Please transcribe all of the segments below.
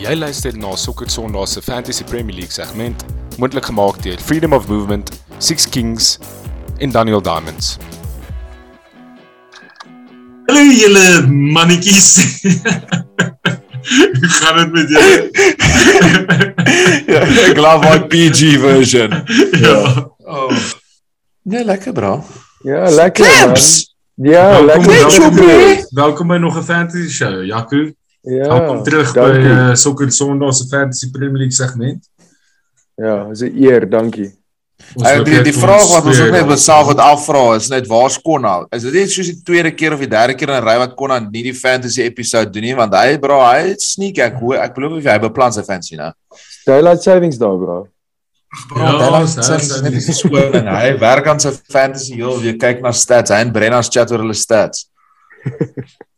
Jy luister na Sokker Sondag se Fantasy Premier League segment, moontlik gemaak deur Freedom of Movement, Six Kings en Daniel Diamonds. Hallo julle mannetjies. Hoe gaan dit met julle? ja, ek glo my PG version. ja. Oh. Nee, lekker bra. Ja, lekker. man. Claps. Ja, Welkom, lekker. welkom, by, welkom by nog 'n fantasy show. Jaco, Ja. welkom terug by dankie. uh, Sokker Sondag se Fantasy Premier League segment. Ja, is 'n eer, dankie. Ek die, die vraag wat ons ook net myself wat afvra is net waar's Konna? Is dit net soos die tweede keer of die derde keer in 'n ry wat Konna nie die fantasy episode doen nie want hy bro, hy sneak ek hoor ek belowe jy hy beplan sy fantasy nou. Daylight savings daar, bro. Bro, Ja, dis- sy dis- net die skoling. Hy werk aan sy fantasy heel weer kyk na stats. Hy en Brenna's chat oor hulle stats.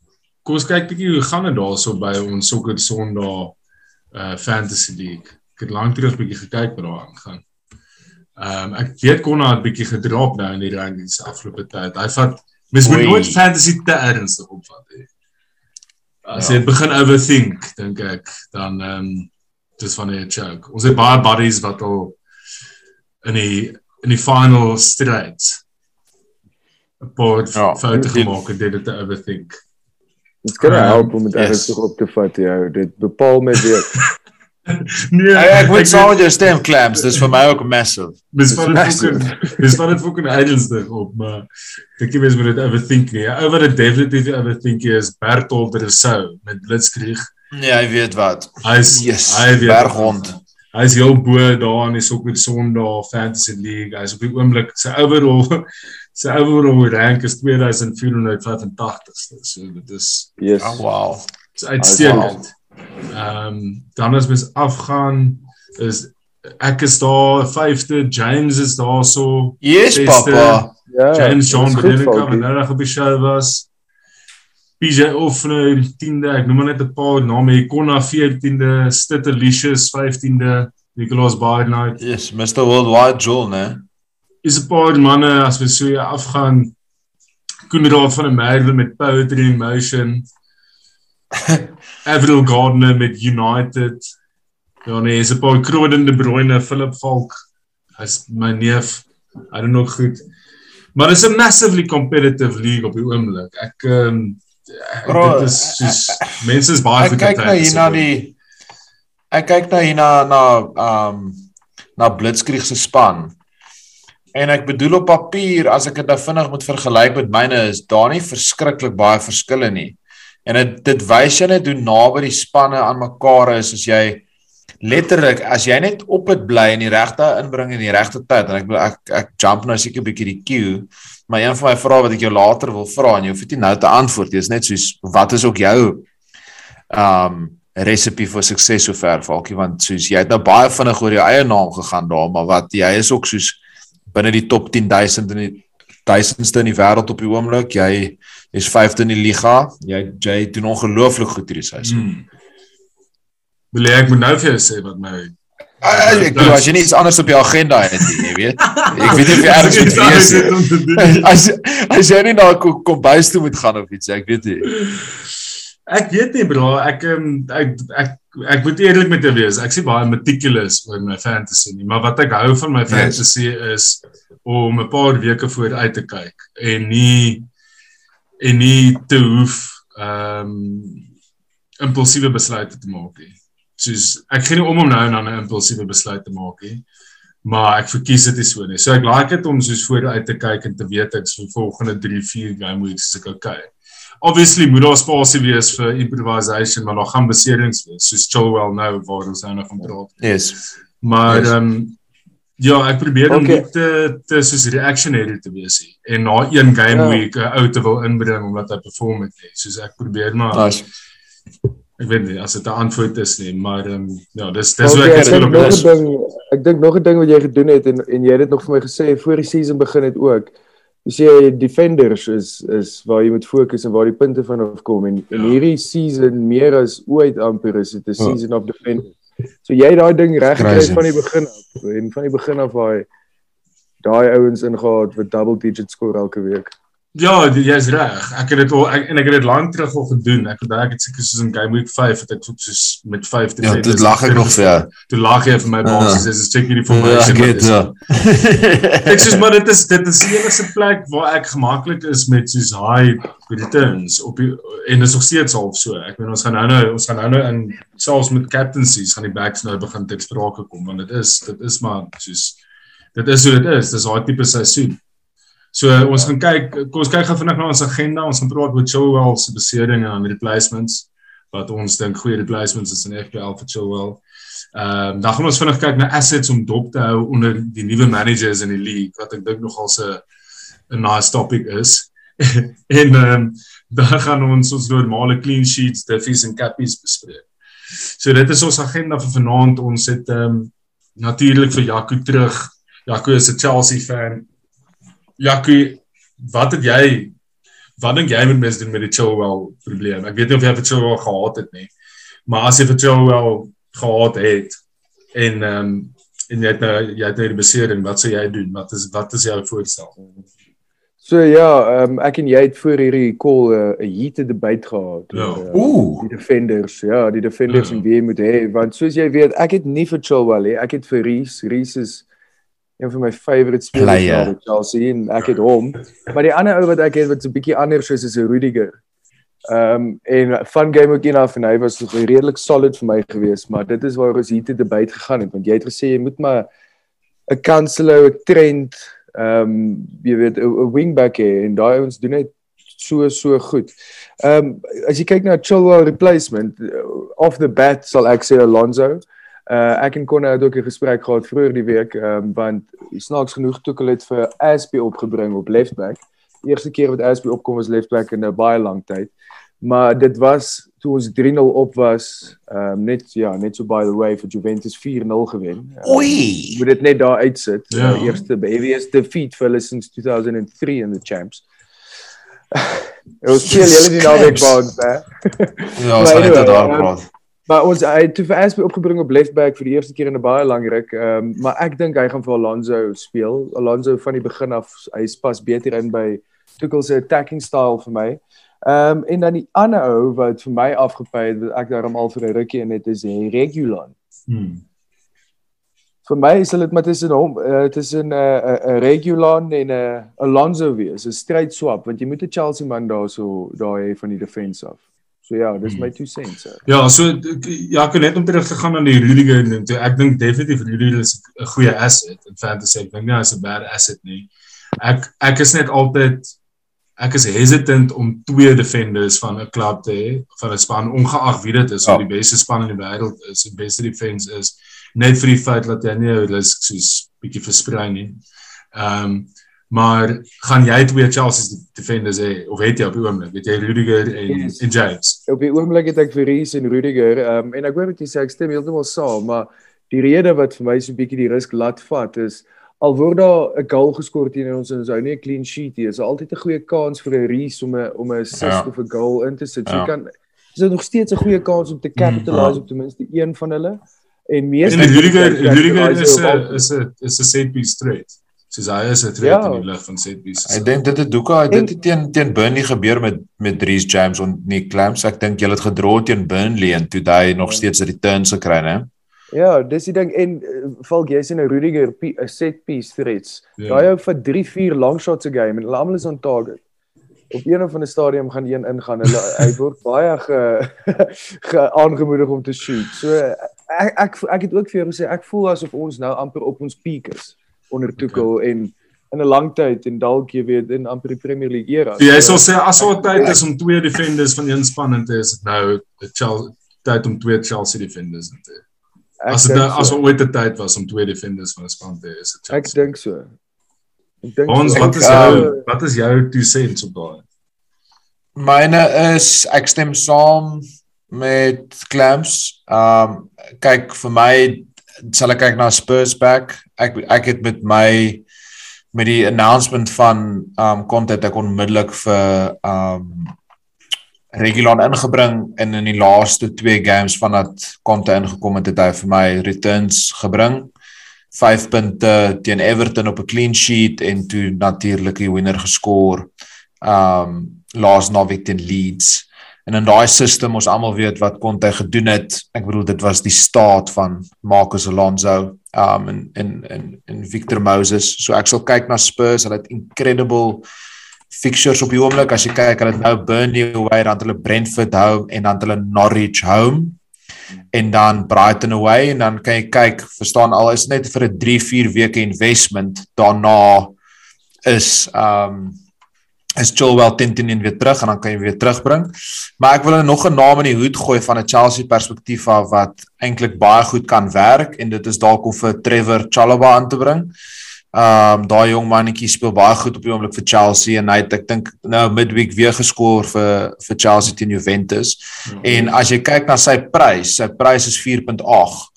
Kom ons kyk bietjie hoe gaan dit daarso by ons Sokker Sondag uh Fantasy League. Ek het lank terug bietjie gekyk wat daar aangaan. Ehm um, ek weet Konna het bietjie gedrop nou in die rankings afgelope tyd. Hy vat mens moet nooit fantasy te ernstig opvat nie. As Ja. jy begin overthink, dink ek, dan ehm um, dis van 'n joke. Ons het baie buddies wat al in die in die final strides 'n paar Ja, ja, foute dit- gemaak en dit te overthink. Dit kan Ehm, help om dit yes. ernstig op te vat, ja. Dit bepaal my weer. Nee, Ek ek moet saam met jou stem clamps. Dis vir my ook massive. Dis van dit massive. fucking dis van dit fucking eidelsdig op, maar ek dink jy mens moet dit overthink nie. Ou wat dit definitief overthink is Bertolt Rousseau met Blitzkrieg. Nee, hy weet wat. Hy's Yes, hy weet berghond. Hy's heel bo daar in die Sokker Sondag Fantasy League. Hy's op die oomblik sy overall sy overall rank is 2485ste. So dit is Yes. Oh wow. Dis uitstekend. Ehm um, dan as mens afgaan is ek is daar 5de, James is daar so. Yes, Beste- papa. Ja. James John goed, Bedelinka wat Falkie. nou reg op die show was. PJ Offner 10de, ek noem maar net 'n paar name. Ikona 14de, Stittelicious 15de, Nicholas Barnard. Yes, Mr. Worldwide Joel, né? Is 'n paar manne as we so hier afgaan. Koenraad van der Merwe met Poetry in Motion. Avril Gardner met United. Ja nee, is 'n paar Kroden de Bruyne, Philip Falk. Hy's my neef. I don't know goed. Maar dit is 'n massively competitive league op die oomblik. Ek ehm um, Bro, dit is soos mense is baie Ek goed kyk op nou hier na die Ek kyk nou hier na na um na Blitzkrieg se span. En ek bedoel op papier as ek dit nou vinnig moet vergelyk met myne is daar nie verskriklik baie verskille nie. En dit dit wys jy net hoe naby die spanne aan mekaar is as jy letterlik as jy net op dit bly en die regte inbring in die regte tyd en ek ek ek jump nou seker 'n bietjie die queue maar een van my vrae wat ek jou later wil vra en jy hoef dit nie nou te antwoord jy is net soos wat is ook jou um resepie vir sukses sover Falkie want soos jy het nou baie vinnig oor jou eie naam gegaan daar maar wat jy is ook soos binne die top 10000 in die duisendste in die wêreld op die oomblik jy is 5de in die liga jy jy doen ongelooflik goed hierdie seisoen Hmm. Wil jy ek moet nou vir jou sê wat my Ah, Ek bedoel as jy nie iets anders op jou agenda het nie, jy weet. Ek weet nie of jy ergens moet wees nie. As as jy nie na 'n kom, kombuis toe moet gaan of iets, ek weet nie. Ek weet nie bro, ek ehm, ek ek ek moet eerlik met jou wees. Ek sê baie meticulous oor my fantasy nie, maar wat ek hou van my Yes. fantasy is om 'n paar weke vooruit te kyk en nie en nie te hoef ehm um, impulsiewe besluite te maak nie. Soos ek gee nie om om nou en dan 'n impulsiewe besluit te maak nie. Maar ek verkies dit so nie. So ek like dit om soos vooruit te kyk en te weet ek vir volgende 3, 4 game weeks is ek okay obviously moet daar spasie wees vir improvisation maar daar gaan beserings wees soos Chilwell nou waar ons nou nog van praat. Yes. Maar Yes. ehm um, ja, ek probeer om Okay. te te soos reactionary te wees nie en na een game Ja. week 'n ou te wil inbring omdat hy perform het nie. Soos ek probeer maar Nice. ek weet nie as dit 'n antwoord is nie, maar ehm um, ja, dis dis Okay, hoe ek ek wil oplos. ding, ek dink nog 'n ding wat jy gedoen het en en jy het dit nog vir my gesê voor die season begin het ook. Jy sê defenders is is waar jy moet fokus en waar die punte vanaf kom en in Ja. hierdie season meer as ooit amper is dit 'n Ja. season of defenders. So jy het daai ding reg gekry Crazy. van die begin af en van die begin af daai daai ouens ingehaat wat double digit score elke week. Ja, jy's reg. Ek het dit al ek, en ek het dit lank terug al gedoen. Ek onthou ek het seker soos in Game Week 5 het ek soos met 5 Ja, dit lag ek nog vir jou. Toe lag jy vir my basies. Dis check hierdie Ja, formation. weet is. ja. Ek sê maar dit is dit is die enigste plek waar ek gemaklik is met soos high returns op die, en dit is nog steeds half so. Ek bedoel ons gaan nou nou ons gaan nou nou in selfs met captaincies gaan die backs nou begin te sprake kom want dit is dit is maar soos dit is hoe dit is. Dis daai tipe seisoen. So ons gaan kyk kom ons kyk gou vinnig na ons agenda. Ons gaan praat oor Chilwell se beseding en replacements wat ons dink goeie replacements is in FPL vir Chilwell. Ehm um, dan gaan ons vinnig kyk na assets om dop te hou onder die nuwe managers in die league wat ek dink nogal 'n 'n nice topic is. en ehm um, dan gaan ons ons normale clean sheets, diffies en cappies bespreek. So dit is ons agenda vir vanaand. Ons het ehm um, natuurlik vir Jaco terug. Jaco is 'n Chelsea fan. Jaco, wat het jy wat dink jy moet mens doen met die Chilwell probleem? Ek weet nie of jy vir Chilwell gehad het nie. Maar as jy vir Chilwell gehad het en ehm um, en jy het nou jy het nou die besering, wat sou jy doen? Wat is wat is jou voorstel? So ja, um, ek en jy het voor hierdie call 'n uh, heated debate gehad Ja. oor, uh, Ooh. die defenders. Ja, die defenders Ja. en wie jy moet hê want soos jy weet, ek het nie vir Chilwell nie. Ek het vir Reese. Reese is een van my favourite spelers by Chelsea en ek het hom. Maar die ander ou wat ek het wat so 'n bietjie anders is is Rudiger. Ehm um, en van game ook enough en hy was redelik solid vir my geweest, maar dit is waar ons hier te debate gegaan het want jy het gesê jy moet maar 'n Cancelo, 'n Trent, ehm um, jy weet 'n wingback hê en daai ouens doen net so so goed. Ehm um, as jy kyk na Chilwell replacement uh, off the bat sal ek sê Alonso. Uh ek en Conor het ook 'n gesprek gehad vroeër die week ehm um, want snaaks genoeg toe hulle het vir Aspi opgebring op left back. Eerste keer wat Aspi opkom was left back in 'n baie lang tyd. Maar dit was toe ons 3-0 op was, ehm um, net ja, net so by the way vir Juventus 4-0 gewen. Um, Oei. moet dit net daar uitsit. Ja. Uh, eerste heaviest defeat vir hulle since 2003 in the champs. ons speel julle die naweek by ons, hè. Ja, ons net anyway, daar um, praat. Maar ons hy het toe vir Aspi opgebring op left back vir die eerste keer in 'n baie lang ruk. Ehm um, maar ek dink hy gaan vir Alonso speel. Alonso van die begin af hy's pas beter in by Tuchel se attacking style vir my. Ehm um, en dan die ander ou wat vir my afgepy het wat ek daarom al vir 'n rukkie in het is Regulon. Hmm. vir my sal dit maar tussen hom uh, tussen 'n uh, 'n uh, Regulon en 'n uh, Alonso wees, 'n stryd swap want jy moet 'n Chelsea man daarso daar hê van die defense af. So ja, dis my two cents. Uh. Ja, so ek- ja, ek het net om terug te gaan aan die Rudiger ding. toe. Ek dink definitief Rudiger is 'n goeie asset in fantasy. Ek dink nie hy's 'n bad asset nie. Ek ek is net altyd ek is hesitant om twee defenders van 'n klub te hê, van 'n span ongeag wie dit is, Ja. of die beste span in die wêreld is, die beste defense is, net vir die feit dat jy nie 'n risk soos bietjie versprei nie. Ehm um, maar gaan jy twee Chelsea defenders hê of het jy op die oomblik? Het jy Rudiger en, Yes. en James? Op die oomblik het ek vir Reese en Rudiger, ehm um, en ek hoor wat jy sê, ek stem heeltemal saam, maar die rede wat vir my so 'n bietjie die risk laat vat is al word daar 'n goal geskor teen ons en ons hou nie 'n clean sheet nie, is altyd 'n goeie kans vir 'n Reese om 'n om 'n assist Ja. of 'n goal in te sit. So Ja. jy kan is dit nog steeds 'n goeie kans om te capitalise ja. op ten minste een van hulle. En meeste Rudiger capitalize Rudiger is 'n is 'n is 'n set piece threat. Soos hy is 'n threat Ja. in die lig van set pieces. Ek dink dit het Duka dit het teen teen Burnley gebeur met met Reece James en Nick Clamps. Ek dink julle het gedra teen Burnley en toe hy nog steeds returns gekry, né? Ja, dis die ding en Falk jy sien 'n Rudiger 'n set piece threats. Ja. Daai ou vir 3, 4 long shots 'n game en hulle almal is on target. Op een of ander stadium gaan een ingaan. Hulle hy word baie ge, ge aangemoedig om te shoot. So ek ek ek het ook vir jou gesê ek voel asof ons nou amper op ons peak is onder Tuchel okay. en in 'n lang tyd en dalk jy weet in amper die Premier League era. So, jy sal sê as daar tyd is om twee defenders van een span in te is nou Chelsea tyd om twee Chelsea defenders in te hê. As dit nou as so. er ooit 'n tyd was om twee defenders van 'n span te hê, is dit ek dink so. Ek dink Ons wat is jou wat is jou two cents op daai? Myne is ek stem saam met Clamps. Um kyk vir my sal ek kyk na Spurs back. Ek ek het met my met die announcement van um content ek onmiddellik vir um Regulon ingebring en in die laaste twee games vandat Conte ingekom het, het hy vir my returns gebring. 5 punte teen Everton op 'n clean sheet en toe natuurlik die wenner geskoor um laas naweek teen Leeds. En in daai system ons almal weet wat Conte gedoen het. Ek bedoel dit was die staat van Marcus Alonso um en en en en Victor Moses. So ek sal kyk na Spurs, hulle het incredible fixtures op die oomblik. As jy kyk, hulle het nou Burnley away, dan hulle Brentford home en dan hulle Norwich home en dan Brighton away en dan kan jy kyk, verstaan al is net vir 'n 3-4 weke investment daarna is um is Chilwell Tintin weer terug en dan kan jy weer terugbring. Maar ek wil nog 'n naam in die hoed gooi van 'n Chelsea perspektief af wat eintlik baie goed kan werk en dit is dalk om vir Trevor Chalobah aan te bring. Um daai jong mannetjie speel baie goed op die oomblik vir Chelsea en hy het ek dink nou midweek weer geskoor vir vir Chelsea teen Juventus. Mm -hmm. En as jy kyk na sy prys, sy prys is 4.8.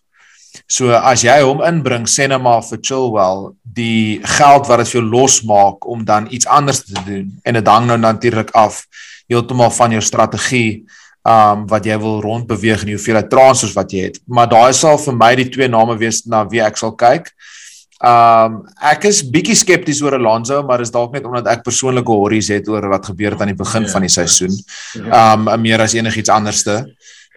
So as jy hom inbring, sê net maar vir Chilwell, die geld wat dit vir jou losmaak om dan iets anders te doen en dit hang nou natuurlik af heeltemal van jou strategie um wat jy wil rondbeweeg en hoeveel transfers wat jy het. Maar daai sal vir my die twee name wees na wie ek sal kyk. Um ek is bietjie skepties oor Alonso, maar is dalk net omdat ek persoonlike horries het oor wat gebeur het aan die begin ja, van die seisoen. Um meer as enigiets anderste.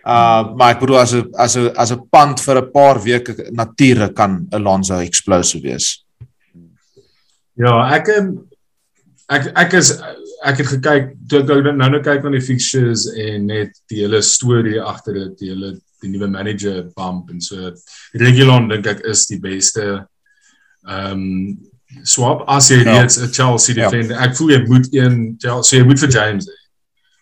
Uh maar ek bedoel as 'n as 'n as 'n pand vir 'n paar weke natuurlik kan Alonso explosive wees. Ja, ek ek ek is ek het gekyk toe ek nou nou kyk na die fixtures en net die hele storie agter dit, die hele die nuwe manager bump en so Regulon dink ek is die beste ehm um, swap as jy ja. reeds 'n Chelsea ja. defender. Ja. Ek voel jy moet een Chelsea, jy moet vir James. Hee.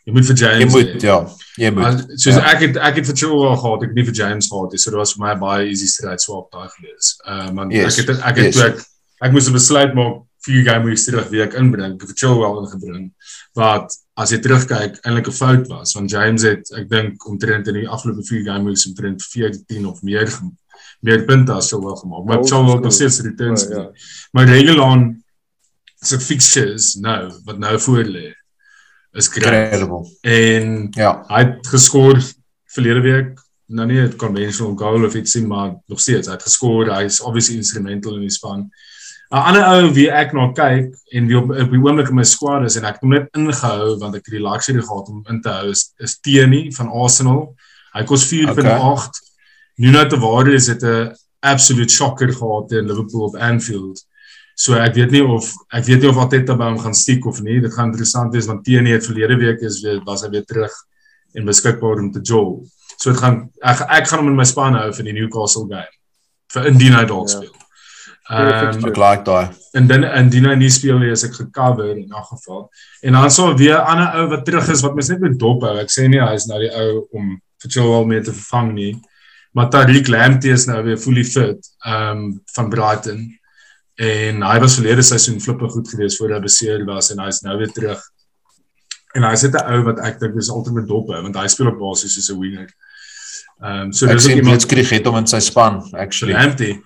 Jy moet vir James. Jy moet ja. Jy moet. Soos ja. ek het ek het vir Chilwell gehad, ek het nie vir James gehad nie. So dit was vir my baie easy straight swap daai gewees. Uh man, yes. ek het ek het yes. toe ek ek moes 'n besluit maak vir game week terug wie ek inbring. Ek het vir Chilwell ingebring wat as jy terugkyk eintlik 'n fout was want James het ek dink omtrent in die afgelope 4 game weeks omtrent 14 of meer meer punte as Chilwell gemaak. Maar oh, Chilwell het steeds returns. Oh, ja. Maar Regelon se fixtures nou wat nou voor lê is incredible. En ja, hy het geskor verlede week. Nou nie 'n conventional goal of ietsie maar nog steeds, hy het geskor. Hy is obviously instrumental in die span. 'n Ander ou wie ek na nou kyk en wie op op die oomblik in my squad is en ek het hom net ingehou want ek het die luxury gehad om in te hou is, is Tierney van Arsenal. Hy kos 4.8. Okay. Nuno Tavares het 'n absolute shocker gehad in Liverpool op Anfield. So ek weet nie of ek weet nie of Arteta by hom gaan stiek of nie. Dit gaan interessant wees want Tierney het verlede week is weer was hy weer terug en beskikbaar om te jol. So dit gaan ek ek gaan hom in my span hou vir die Newcastle game. Vir indien hy dalk ja. speel. Ehm um, ek like daai. En dan indien hy nie speel nie, is ek gecover in 'n geval. En dan sal weer 'n ander ou wat terug is wat mens net met dop hou. Ek sê nie hy is nou die ou om vir Chilwell mee te vervang nie. Maar Tariq Lamptey is nou weer fully fit ehm um, van Brighton en hy was verlede seisoen flippe goed geweest voor hy beseer was en hy's nou weer terug. En hy sit 'n ou wat ek dink is altyd met dop want hy speel op basis soos 'n winger. Ehm um, so dis iemand wat skryf het om in sy span actually. Empty.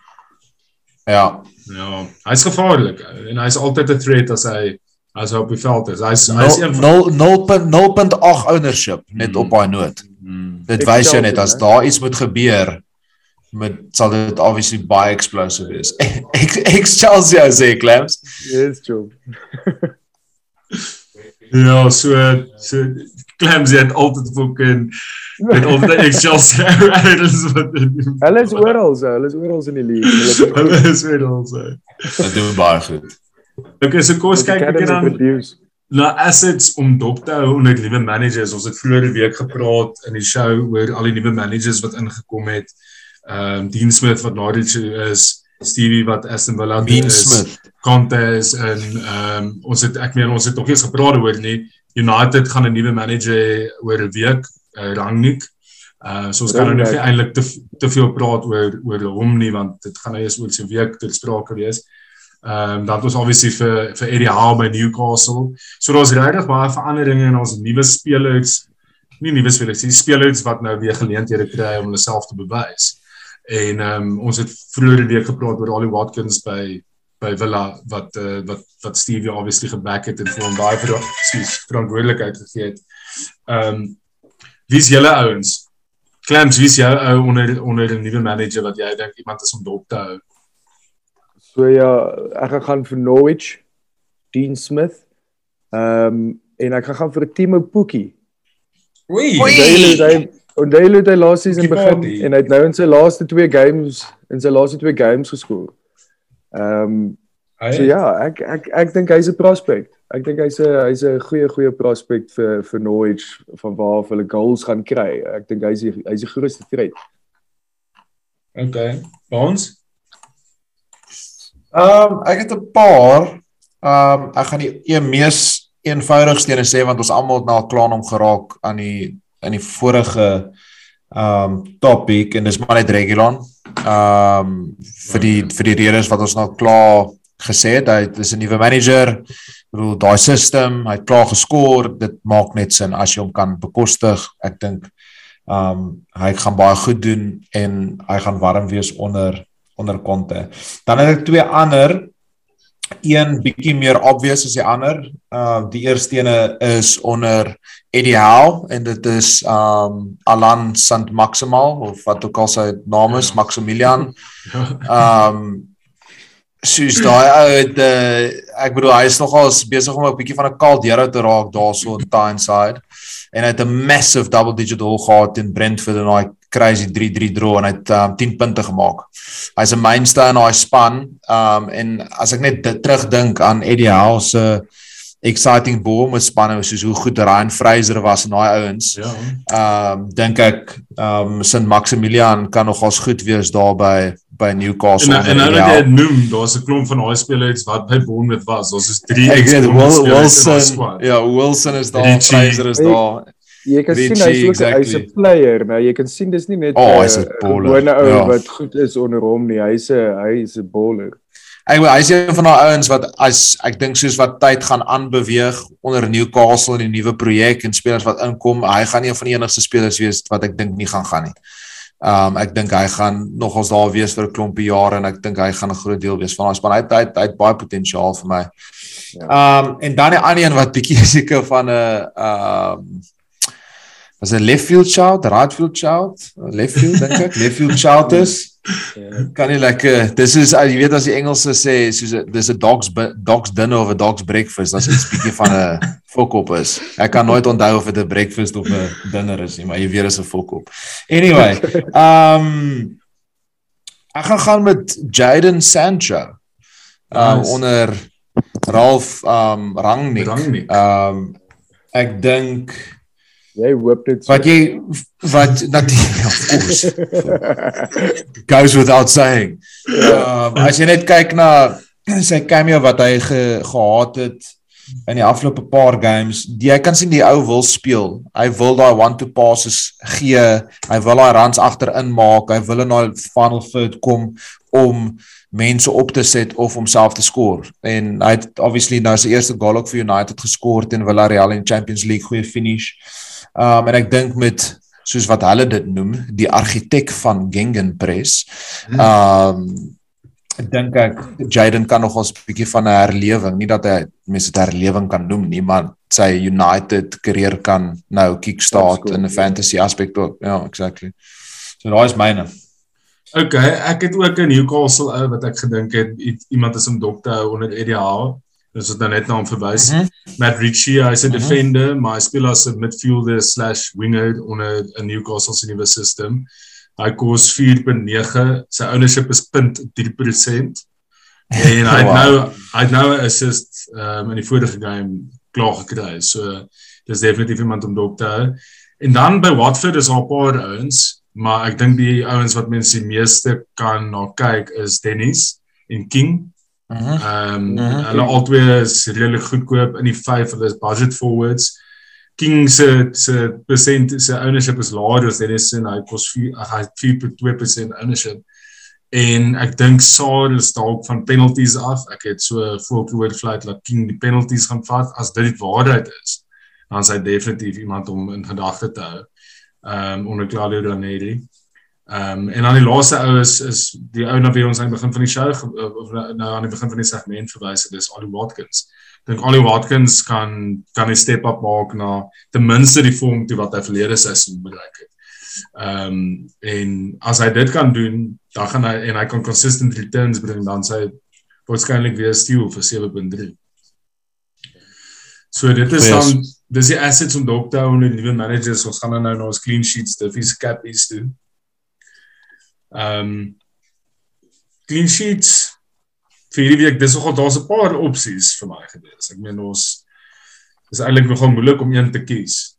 Ja. Ja, hy's gevaarlik en hy's altyd 'n threat as hy as hy op die veld is. Hy's hy's 0.0.8 ownership net mm. op daai noot. Mm. Dit wys jou net as daar iets moet gebeur met sal dit obviously baie explosive wees. Ek ek Chelsea sê Clamps. Yes, true. ja, so so Clamps het altyd fucking met of die Chelsea Irons wat Hulle is oral, hulle is oral in die league. Hulle is oral. Dit doen baie goed. Okay, so kom ons kyk ek dan na assets om dop te hou onder nuwe managers. Ons het vroeër die week gepraat in die show oor al die nuwe managers wat ingekom het ehm um, Dean Smith wat Norwich is, Stevie wat Aston Villa is, Smith. Conte is en ehm um, ons het ek meen ons het nog eens gepraat oor nie United gaan 'n nuwe manager oor 'n week, uh, Rangnick. Uh so ons kan nou nie eintlik te te veel praat oor oor hom nie want dit gaan nou eers oor 'n week ter sprake wees. Ehm um, dan was obviously vir vir Eddie Howe by Newcastle. So daar's regtig baie veranderinge in ons nuwe spelers. Nie nuwe spelers, die spelers wat nou weer geleenthede kry om hulle self te bewys. En ehm um, ons het vroeër die week gepraat oor Ali Watkins by by Villa wat uh, wat wat Stevie obviously geback het en vir hom baie ver verantwoordelikheid gegee het. Ehm um, wie's julle ouens? Clamps, wie's jou ou onder onder 'n nuwe manager wat jy dink iemand is om dop te hou? So ja, ek gaan vir Norwich, Dean Smith. Ehm um, en ek gaan gaan vir Timo Poekie. Oei. Het hy onthou het hy laas season Poekie begin party. en hy het nou in sy laaste twee games in sy laaste twee games geskoor. Ehm um, Hy so ja, ek ek ek dink hy's 'n prospect. Ek dink hy's 'n hy's 'n goeie goeie prospect vir vir Norwich van waar af hulle goals gaan kry. Ek dink hy's die- hy's die grootste threat. Okay. Ons? Ehm um, ek het 'n paar. Ehm um, ek gaan die een mees eenvoudigste een sê want ons almal het nou al klaar om geraak aan die in die vorige ehm um, topic en dis maar net Regulon. Ehm um, vir die vir die redes wat ons nou klaar gesê het, hy is 'n nuwe manager. Ek bedoel daai system, hy het klaar geskor, dit maak net sin as jy hom kan bekostig. Ek dink ehm um, hy gaan baie goed doen en hy gaan warm wees onder onder Conte. Dan het ek twee ander een bietjie meer obvious as die ander. Uh die eerste ene is onder Eddie Howe en dit is um Alan Sant Maximal of wat ook al sy naam is, Maximilian. Um soos daai ou het uh, ek bedoel hy is nogal besig om 'n bietjie van 'n Caldero te raak daarso in Tyneside en hy het 'n massive double digit hole gehad in Brentford en daai crazy 3-3 draw en hy het um, 10 punte gemaak. Hy's 'n mainstay in daai span. Um en as ek net dit terugdink aan Eddie Howe se exciting Bournemouth spanne soos hoe goed Ryan Fraser was en daai ouens. Ja. Um dink ek um St Maximilian kan nogals goed wees daar by by Newcastle. En en nou dat jy dit noem, daar's 'n klomp van daai spelers wat by Bournemouth was. Ons is 3 Howe. Ek weet Wil, Wilson, ja, Wilson is daar, Richie. Fraser is daar. Jy kan Richie, sien hy's ook exactly. hy's 'n player, nou jy kan sien dis nie net Oh, 'n eh, baller, gewone ou ja. wat goed is onder hom nie. Hy's 'n hy's 'n baller. Ek hy's een van daai ouens wat as ek dink soos wat tyd gaan aanbeweeg onder Newcastle en die nuwe projek en spelers wat inkom, hy gaan een van die enigste spelers wees wat ek dink nie gaan gaan nie. Um ek dink hy gaan nogals daar wees vir 'n klompie jare en ek dink hy gaan 'n groot deel wees van daai span. Hy het hy het, hy het baie potensiaal vir my. Um en dan die ander een wat bietjie seker van 'n um was 'n left field shout, right field shout, left field dink ek, left field shout is kan nie lekker dis is jy weet as die Engelse sê soos 'n- dis 'n dogs dogs dinner of 'n dogs breakfast as iets bietjie van 'n fokop is. Ek kan nooit onthou of dit 'n breakfast of 'n dinner is nie, maar jy weet dis 'n fokop. Anyway, um ek gaan gaan met Jaden Sancho. Um Nice. onder Ralph um Rangnick. Rangnick. Um ek dink Jy hoop dit so. wat jy wat natuurlik of course goes without saying. Um, as jy net kyk na sy cameo wat hy ge, gehad het in die afgelope paar games, die, jy kan sien die ou wil speel. Hy wil daai one to passes gee. Hy wil daai runs agterin maak. Hy wil in daai final third kom om mense op te set of homself te skoor. En hy het obviously nou sy eerste goal ook vir United geskor teen Villarreal in Champions League, goeie finish. Um en ek dink met soos wat hulle dit noem, die argitek van Gegenpress. Um ek dink ek Jaden kan nog 'n bietjie van 'n herlewing, nie dat hy mense dit herlewing kan noem nie, maar sy United karier kan nou kickstart Afskoot, in 'n fantasy aspek ook. Ja, exactly. So daai is myne. Okay, ek het ook 'n Newcastle ou wat ek gedink het iemand is om dop te hou onder Eddie Howe. Dis wat nou net na hom verwys. Mhm. Matt Ritchie, hy's 'n Mhm. defender, maar hy speel as 'n midfielder slash winger onder 'n Newcastle se nuwe system. Hy kos 4.9, sy ownership is 0.3%. En hy het nou hy het nou 'n assist um, in die vorige game klaar gekry. So dis definitief iemand om dop te hou. En dan by Watford is daar 'n paar ouens, maar ek dink die ouens wat mense die meeste kan na kyk is Dennis en King. Mhm. Ehm um, Mhm. hulle albei is redelik goedkoop in die 5, hulle is budget forwards. King se se persent se ownership is laer as Dennis en hy kos 4 ag, hy het 4.2% ownership. En ek dink Saar is dalk van penalties af. Ek het so voorgehoor fluit dat King die penalties gaan vat as dit die waarheid is. Dan is hy definitief iemand om in gedagte te hou. Ehm um, onder Claudio Ranieri. Ehm um, en dan die laaste ou is is die ou na wie ons aan die begin van die show of nou nou aan die begin van die segment verwys het, dis Ollie Watkins. Dink Ollie Watkins kan kan 'n step up maak na ten minste die vorm toe wat hy verlede seisoen bereik het. Ehm um, en as hy dit kan doen, dan gaan hy en hy kan consistent returns bring dan sy waarskynlik weer steel vir 7.3. So dit is Yes. dan dis die assets om dop te hou onder nuwe managers. Ons gaan nou na ons clean sheets, Duffy's cappies toe. Ehm um, clean sheets vir hierdie week, dis nogal daar's 'n paar opsies vir my gewees. Ek meen ons is eintlik nogal moeilik om een te kies.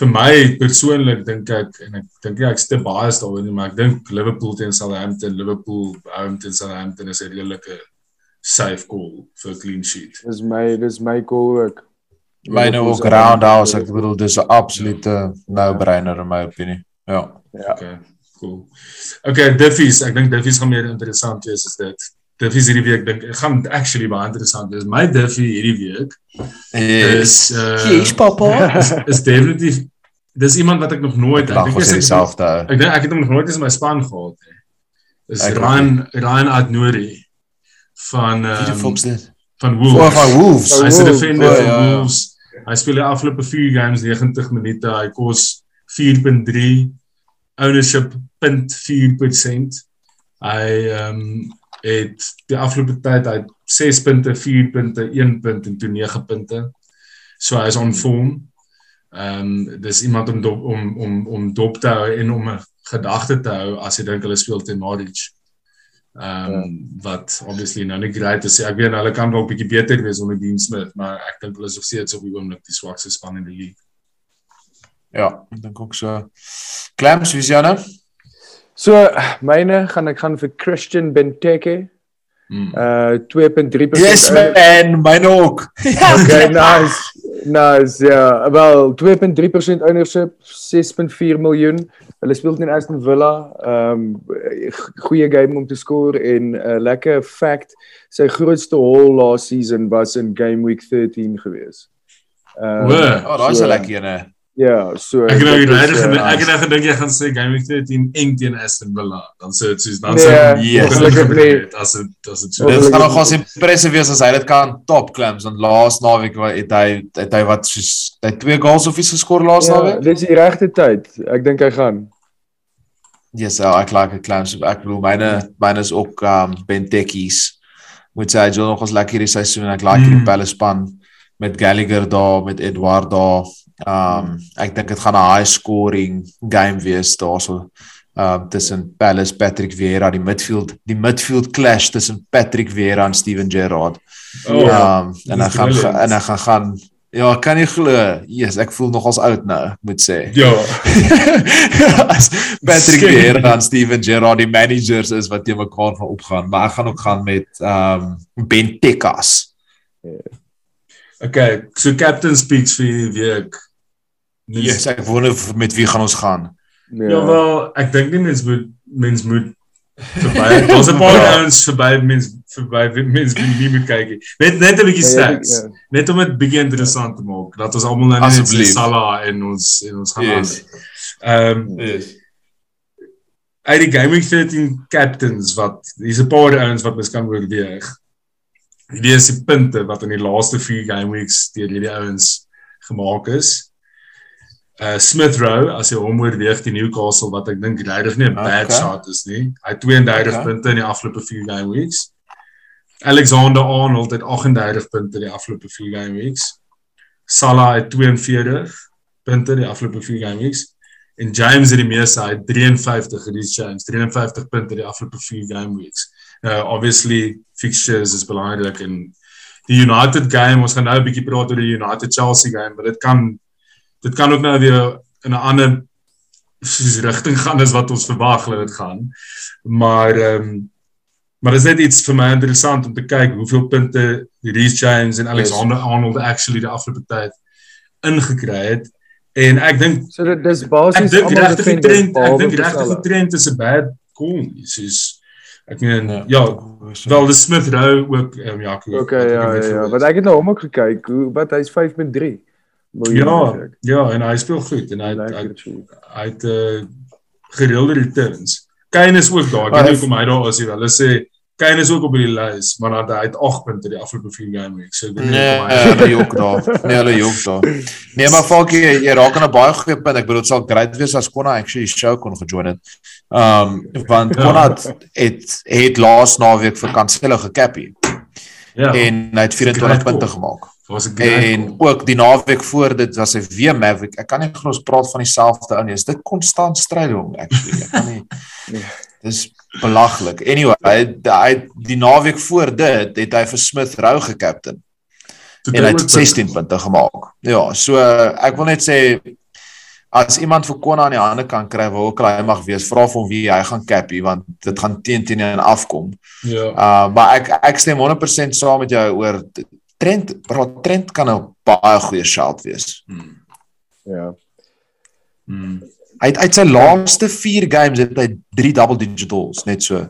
Vir my persoonlik dink ek en ek dink nie ek's te baie daaroor nie, maar ek dink Liverpool teen Southampton, Liverpool home teen Southampton is 'n redelike safe call vir 'n clean sheet. Dis my dis my goal ook. Myne ook roundhouse, ek bedoel dis 'n absolute no-brainer in my opinie. Ja. Ja. Okay, cool. Okay, Diffies, ek dink Diffies gaan meer interessant wees as dit. Diffies hierdie week dink ek gaan actually baie interessant wees. My Diffie hierdie week is uh Yes, papa. is, is definitief dis iemand wat ek nog nooit ek was is dieselfde. ou. Ek dink ek het hom nog nooit eens in my span gehad nie. Is Ek Ryan Ryan Adnori van dit? van Wolves. van Wolves. Van Hy's 'n defender o, van ja, ja. Wolves. Hy speel die afgelope 4 games 90 minute. Hy kos 4.3 ownership 0.4%. Hy ehm um, het die afgelope tyd hy het 6 punte, 4 punte, 1 punt en toe 9 punte. So hy is on form. Ehm um, dis iemand om dop, om om om dop te hou en om 'n gedagte te hou as jy dink hulle speel teen Norwich. Ehm um, wat obviously nou nie great is. Ek weet hulle kan dalk bietjie beter wees onder Dean Smith, maar ek dink hulle is nog steeds op die oomblik die swakste span in die league. Ja, ek dink ook so. Clams, nou? So myne gaan ek gaan vir Christian Benteke. Mm. Uh 2.3%. Yes man, myne ook. Okay, nice. Nice. Ja, wel 2.3% ownership, 6.4 miljoen. Hulle speel teen Aston Villa. Ehm um, goeie game om te score en 'n uh, lekker fact, sy grootste haul last season was in game week 13 gewees. Ehm O, Oh, daai is 'n lekker ene. Ja, so Ek het nou is, regtig uh, gedink ek het nou gedink jy gaan sê game week 13 eng teen Aston Villa. Dan sou dit soos dan Nee, sou ongelukkig nie. as dit as dit so. Dit gaan nog ons impressive wees as hy dit kan top clams want laas naweek wa- het hy het hy wat soos hy twee goals of iets geskor laas Ja, naweek. dis die regte tyd. Ek dink hy gaan. Yes, ja, ek like die clams. Ek bedoel myne myne is ook um Bentekkies. Moet sê hy doen nog ons lekker hierdie seisoen en ek like Mm. hierdie Palace span met Gallagher daar, met Edward daar. Um ek dink dit gaan 'n high scoring game wees daarso. Um tussen Palace, Patrick Vieira, die midfield, die midfield clash tussen Patrick Vieira en Steven Gerrard. Oh. Um en Dis gaan en hy gaan gaan Ja, kan jy glo? Yes, ek voel nogals oud nou, moet sê. Ja. As Patrick. Vieira en Steven Gerrard die managers is wat teen mekaar gaan opgaan, maar ek gaan ook gaan met um Ben Tekkas. Okay, so captain speaks vir hierdie week. Mens- Yes, ek wonder met wie gaan ons gaan. Ja. Ja, wel, ek dink nie mens moet mens moet verby. Daar's 'n paar Ja. ouens verby mens verby mens moet nie moet kyk nie. Net net 'n bietjie Ja, ja, stats. ja. Net om dit bietjie interessant te maak. Dat ons almal nou net Asseblief. Salah en ons en ons gaan Yes. aan. Ehm Yes. uit die Gaming 13 captains wat hier's 'n paar ouens wat mens kan oorweeg. Hierdie is die punte wat in die laaste 4 game weeks deur hierdie ouens gemaak is. Uh Smith Rowe as jy hom oorweeg die Newcastle wat ek dink regtig nie 'n bad Okay. shot is nie. Hy het 32 Okay. punte in die afgelope 4 game weeks. Alexander Arnold het 38 punte die afgelope 4 game weeks. Salah het 42 punte die afgelope 4 game weeks. En James het die meeste, hy het 53 Reece James, 53 punte die afgelope 4 game weeks. Nou obviously fixtures is belangrik en die United game, ons gaan nou 'n bietjie praat oor die United Chelsea game, maar dit kan dit kan ook nou weer in 'n ander soos rigting gaan as wat ons verwag hulle dit gaan. Maar ehm um, maar dit is net iets vir my interessant om te kyk hoeveel punte Reece James en Alexander Arnold actually die afgelope tyd ingekry het. En ek dink So dit dis basies ek dink regtig die trend, ek dink regtig die trend is 'n bad call. Soos ek meen Ja. ja, wel die Smith Rowe ook ehm um, ja, Okay, ja, ja, ja. Want ek het na hom ook gekyk. Hoe wat hy's 5.3 Ja, ja, en hy speel goed en hy hy, Lekker chief. hy het uh, gereelde returns. Kane is ook daar. Ek Ah, weet nie hy- hoekom hy daar is nie. Hulle sê Kane is ook op die lys, maar dan hy het 8 punte die afgelope 4 game weeks. So ek nie Nee, hy hulle jok daar. Nee, hulle jok daar. Nee, maar Falkie, jy, jy raak aan 'n baie goeie punt. Ek bedoel dit sal great wees as Konna actually die show kon gejoin het. Um want Ja. Konna het het, het laas naweek vir Cancelo gekappie Ja. en hy het 24 Great call. punte gemaak. Was 'n En call. ook die naweek voor dit was hy weer Maverick. Ek kan nie glo ons praat van dieselfde ou nie. Is dit konstant stryd hom actually? Ek kan nie. Dis belaglik. Anyway, hy, hy die naweek voor dit het hy vir Smith Rowe gekaptein en hy het 16 punte gemaak. Ja, so ek wil net sê as iemand vir Konna aan die hande kan kry waar ook al hy mag wees, vra vir hom wie hy gaan cappie want dit gaan teen teen en afkom. Ja. Uh maar ek ek stem 100% saam met jou oor Trent, bro, Trent kan 'n baie goeie shout wees. Hmm. Ja. Hmm. Hy het uit sy laaste 4 games het hy 3 double digitals net so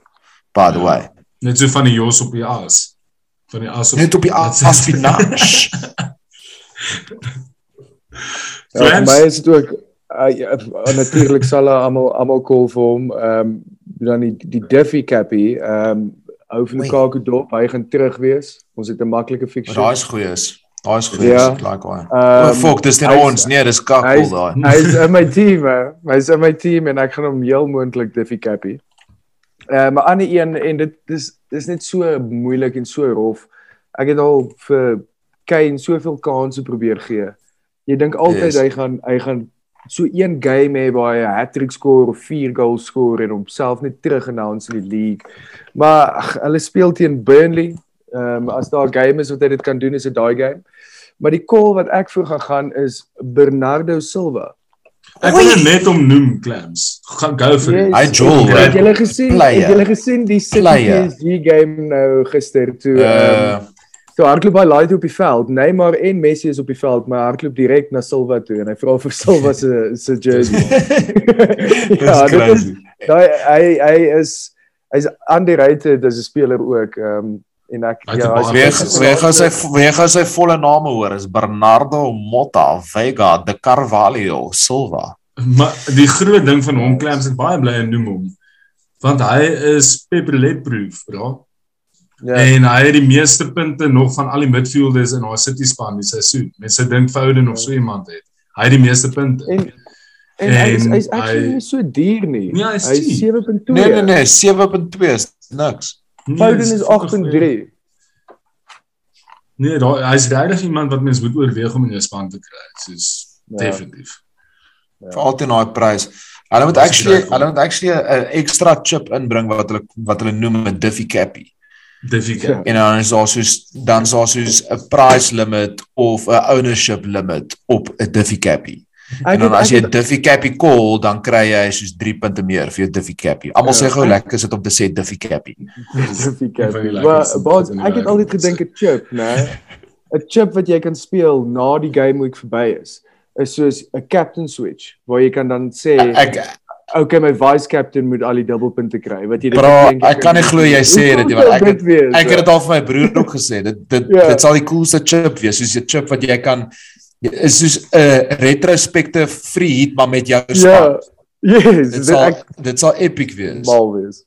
by the Ja. way. Net so van die Jos op die as. Van die as op Net op die Dit is- aspinash. Ja, vir my is dit ook uh, ja, natuurlik sal almal almal call vir hom. Ehm um, dan die die Duffy Cappy, ehm um, ou van Oei. Lukaku dop, hy gaan terug wees. Ons het 'n maklike fixture. daai is goeie is. Daai is goeie. Ja. Ek like daai. Ehm, Oh fuck, dis hy's- ons. Nee, dis kakkel Hy's daai. hy's in my team, hè. Hy's in my team en ek gaan hom heel moontlik Duffy Cappy. Eh uh, maar ander een en dit dis dis net so moeilik en so rof. Ek het al vir Kane soveel kansse probeer gee. Jy dink altyd Yes. hy gaan hy gaan so een game hê waar hy 'n hattrick score of 4 goals score en homself net terug announce in die league. Maar ag, hulle speel teen Burnley. Ehm um, as daar 'n game is wat hy dit kan doen is dit daai game. Maar die call wat ek voor gaan gaan is Bernardo Silva. Ek wil hom net om noem Clams. Gaan go vir Yes. Hy Joel, Ja. Het julle gesien? Player. Het julle gesien die City. PSG game nou gister toe ehm Uh um, toe hardloop hy live op die veld. Neymar en Messi is op die veld, maar hy hardloop direk na Silva toe en hy vra vir Silva se se jersey. ja, dit is daai hy hy is hy's underrated as 'n speler ook. Ehm um, en ek het ja, Weer Dis- weer gaan sy weer gaan sy volle name hoor is Bernardo Motta Vega de Carvalho Silva. Maar die groot ding van hom Clams ek baie bly en noem hom. Want hy is Pepperlet proof, bro. Ja. En hy het die meeste punte nog van al die midfielders in haar City span die seisoen. Mense dink Foden of so iemand het. Hy het die meeste punte. En en hy is En hy's actually hy- nie so duur nie. Nee, hy is hy's cheap. 7.2. Nee nee nee 7.2 is niks. Nee, Foden is fucking goeie. 8.3. Nee, daar hy's regtig iemand wat mens moet oorweeg om in jou span te kry. Soos Ja. definitief. vir altyd daai prys. Hulle moet actually hulle moet actually 'n extra chip inbring wat hulle wat hulle noem 'n Diffie Cappy. Difficult. En dan is daar soos dan is daar soos 'n price limit of 'n ownership limit op 'n Diffie Cappy. Ek En dan het- as jy 'n Diffie Cappy call, dan kry jy soos 3 punte meer vir jou Diffie Cappy. Almal Ja. sê gou lekker is dit om te sê Diffie Cappy. Diffie die Maar die ek het altyd gedink 'n chip, né? 'n Chip wat jy kan speel na die game week verby is, is soos 'n captain switch waar jy kan dan sê, Ek okay, my vice captain moet al die dubbelpunte kry. Wat jy Bro, dink ek kan nie glo jy sê dit nie, want ek het- weet. ek het dit al vir my broer ook gesê. Dit dit Ja. dit sal die coolste chip wees, soos 'n chip wat jy kan is soos 'n retrospective free hit maar met jou Ja. span. Yes, Dit sal ek dit sal epic wees. mal wees.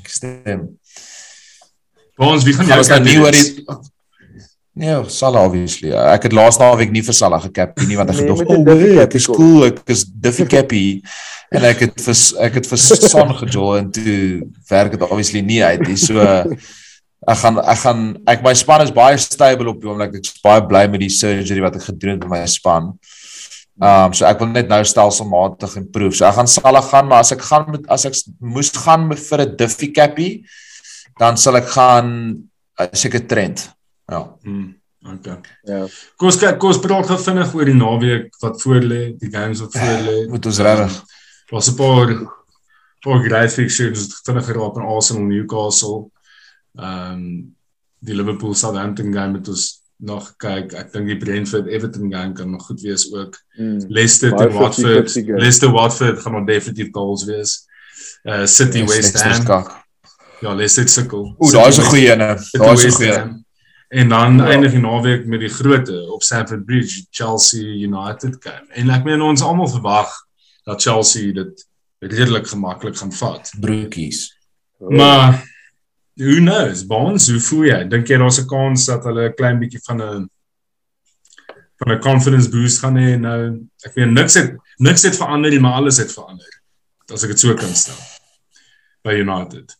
Ek stem. Ons wie gaan jou nou nie captain oor wees? die Nee, Salah obviously. Ek het laas naweek nie vir Salah gekap nie want ek Nee, gedog, "O, oh, Cappy ek is kom." cool, ek is Diffie Cappy." En ek het vir ek het vir Son gejol en toe werk dit obviously nie uit nie. So ek gaan ek gaan ek my span is baie stable op die oomblik. Ek is baie bly met die surgery wat ek gedoen het met my span. Um so ek wil net nou stelselmatig improve. So ek gaan Salah gaan, maar as ek gaan met as ek moes gaan vir 'n Diffie Cappy, dan sal ek gaan uh, seker Trent. Ja. Hmm, okay. Ja. Kom ons kyk, kom ons praat gou vinnig oor die naweek wat voor lê, die games wat voor lê. Moet ons regtig Daar's 'n paar paar great fixtures wat vinnig geraak aan Arsenal Newcastle. Ehm um, die Liverpool Southampton game het ons nog kyk. Ek dink die Brentford Everton game kan nog goed wees ook. Mm. Leicester teen Watford. 50-50 game. Leicester Watford gaan nog definitief goals wees. Uh City Yes, West Ham. Ja, Leicester sukkel. Ooh, daai is 'n goeie Daai is 'n goeie. En dan Ja. eindig die naweek met die grootte op Stamford Bridge, Chelsea United game. En ek meen ons almal verwag dat Chelsea dit redelik gemaklik gaan vat. Broekies. Maar who knows? Bonds, hoe voel jy? Dink jy daar's 'n kans dat hulle 'n klein bietjie van 'n van 'n confidence boost gaan hê nou? Ek meen niks het niks het verander nie, maar alles het verander. As ek dit so kan stel. By United.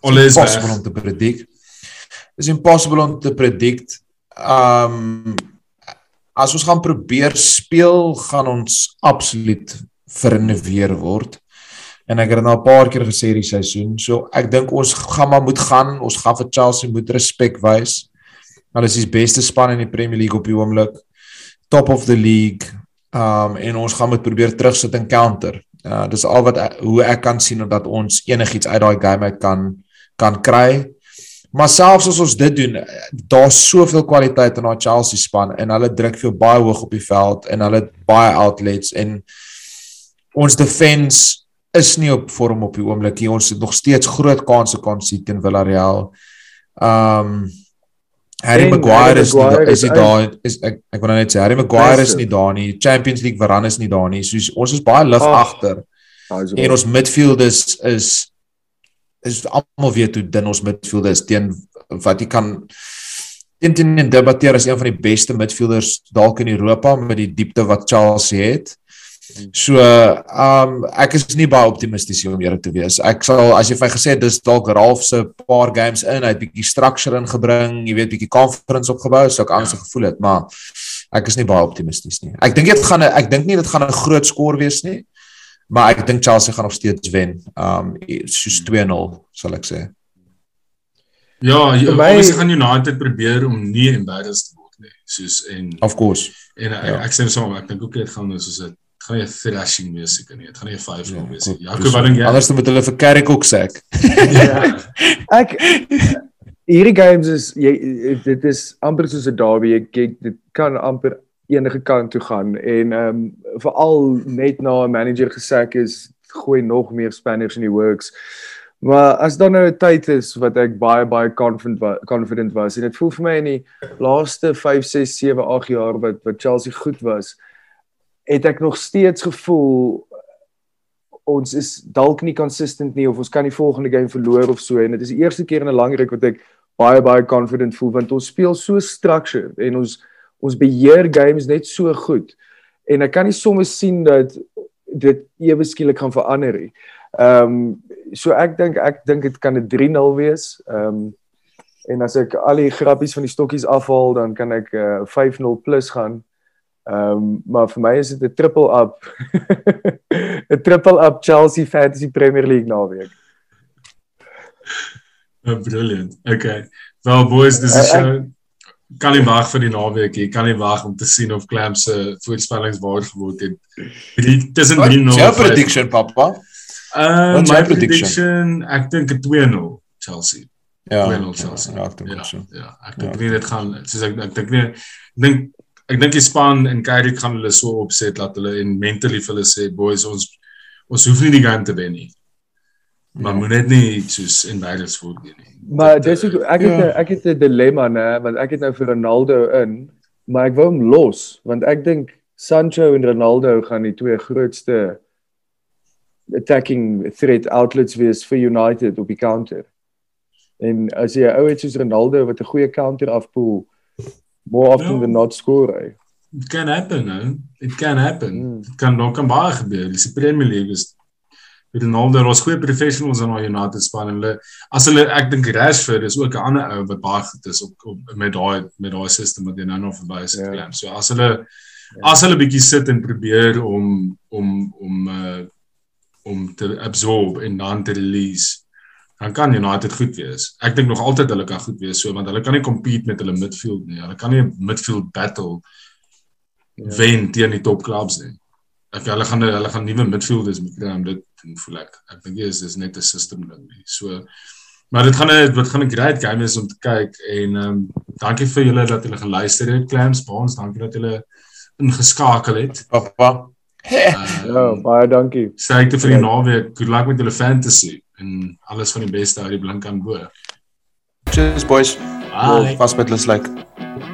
Alles impossible weg. om te predict. Is impossible om te predict. um, as ons gaan probeer speel, gaan ons absoluut vernuweer word. En ek het dit nou 'n paar keer gesê hierdie seisoen. So ek dink ons gaan maar moet gaan. Ons gaan vir Chelsea moet respek wys. Hulle is die beste span in die Premier League op die oomblik. Top of the league. Um en ons gaan moet probeer terugsit en counter. Uh dis al wat ek, hoe ek kan sien dat ons enigiets uit daai game uit kan kan kry. Maar selfs as ons dit doen, daar's soveel kwaliteit in daai Chelsea span en hulle druk veel baie hoog op die veld en hulle het baie outlets en ons defense is nie op vorm op die oomblik nie. Ons het nog steeds groot kanse kan sien teen Villarreal. Um Harry Maguire is nie is nie daar is ek ek wil nou net sê Harry Maguire is nie daar nie. Champions League Varane is nie daar nie. So ons is baie lig agter. En ons midfielders is is almal weet hoe dun ons midfielders teen wat jy kan teen teen debatteer as een van die beste midfielders dalk in Europa met die diepte wat Charles het. So, ehm um, ek is nie baie optimisties om eerlik te wees. Ek sal as jy vir my gesê dis dalk Ralph se paar games in, hy het bietjie structure ingebring, jy weet bietjie confidence opgebou, so ek anders gevoel het, maar ek is nie baie optimisties nie. Ek dink dit gaan ek dink nie dit gaan 'n groot skoor wees nie. Maar ek dink Chelsea gaan nog steeds wen. Um soos 2-0 sal ek sê. Ja, ons gaan United probeer om nie embarrassed te word nie. Soos en Of course. En ja. ek sê saam, ek dink ook dit gaan soos dit gaan nie 'n thrashing wees seker nie. Dit gaan nie 'n 5-0 ja, wees nie. Jakob, wat dink jy? Anders moet hulle vir Carrick ook sê. ja. Ek hierdie games is jy dit is amper soos 'n derby. Jy dit kan amper enige kant toe gaan en ehm um, veral net na 'n manager gesak is gooi nog meer spanners in die works. Maar as dan nou 'n tyd is wat ek baie baie confident was, confident was en dit voel vir my in die laaste 5 6 7 8 jaar wat wat Chelsea goed was, het ek nog steeds gevoel ons is dalk nie consistent nie of ons kan die volgende game verloor of so en dit is die eerste keer in 'n lang ruk wat ek baie baie confident voel want ons speel so structured en ons ons beheer games net so goed en ek kan nie soms sien dat dit ewe skielik gaan verander nie. Ehm um, so ek dink ek dink dit kan 'n 3-0 wees. Ehm um, en as ek al die grappies van die stokkies afhaal dan kan ek uh, 5-0 plus gaan. Ehm um, maar vir my is dit 'n triple up. 'n triple up Chelsea Fantasy Premier League naweek. Oh, brilliant. Okay. Well boys, dis 'n show. Uh, kan nie wag vir die naweek nie. Kan nie wag om te sien of Clam se voorspellings waar geword het. Dit tussen 3-0. Jou prediction papa? Uh my prediction, ek dink 'n 2-0 Chelsea. Ja. 2-0 Chelsea. Ja, ek dink ja, so. Ja, ek dink ja. nie dit gaan soos ek ek dink nie dink ek dink die span en Kyrie gaan hulle so opset dat hulle en mentally vir hulle sê boys ons ons hoef nie die game te wen nie. Maar ja. moet net nie soos in beide voort nie. Maar dis ook ek het ja. ek het 'n dilemma nê want ek het nou vir Ronaldo in, maar ek wou hom los want ek dink Sancho en Ronaldo gaan die twee grootste attacking threat outlets wees vir United op die counter. En as jy ou het soos Ronaldo wat 'n goeie counter afpool more often no. than not score. It can happen, no? It can happen. Mm. Dit kan nog kan baie gebeur. Die Premier League is met Ronaldo was goeie professionals in daai United span en hulle as hulle ek dink Rashford is ook 'n ander ou wat baie goed is op, op met daai met daai system wat jy nou nog verby is. Yeah. So as hulle yeah. as hulle bietjie sit en probeer om om om uh om te absorb en dan te release dan kan United goed wees. Ek dink nog altyd hulle kan goed wees so want hulle kan nie compete met hulle midfield nie. Hulle kan nie 'n midfield battle yeah. wen teen die top clubs nie ek hulle gaan hulle gaan nuwe midfielders moet kry om dit voel ek. Ek dink dit is net 'n system ding nie. So maar dit gaan 'n wat gaan 'n great game is om te kyk en ehm um, dankie vir julle dat julle geluister het Clams Baans, dankie dat julle ingeskakel het. Papa. Uh, ja, baie dankie. Sterkte vir die naweek. Good luck met julle fantasy en alles van die beste uit die blink aan bo. Cheers boys. Bye. Pas met hulle like.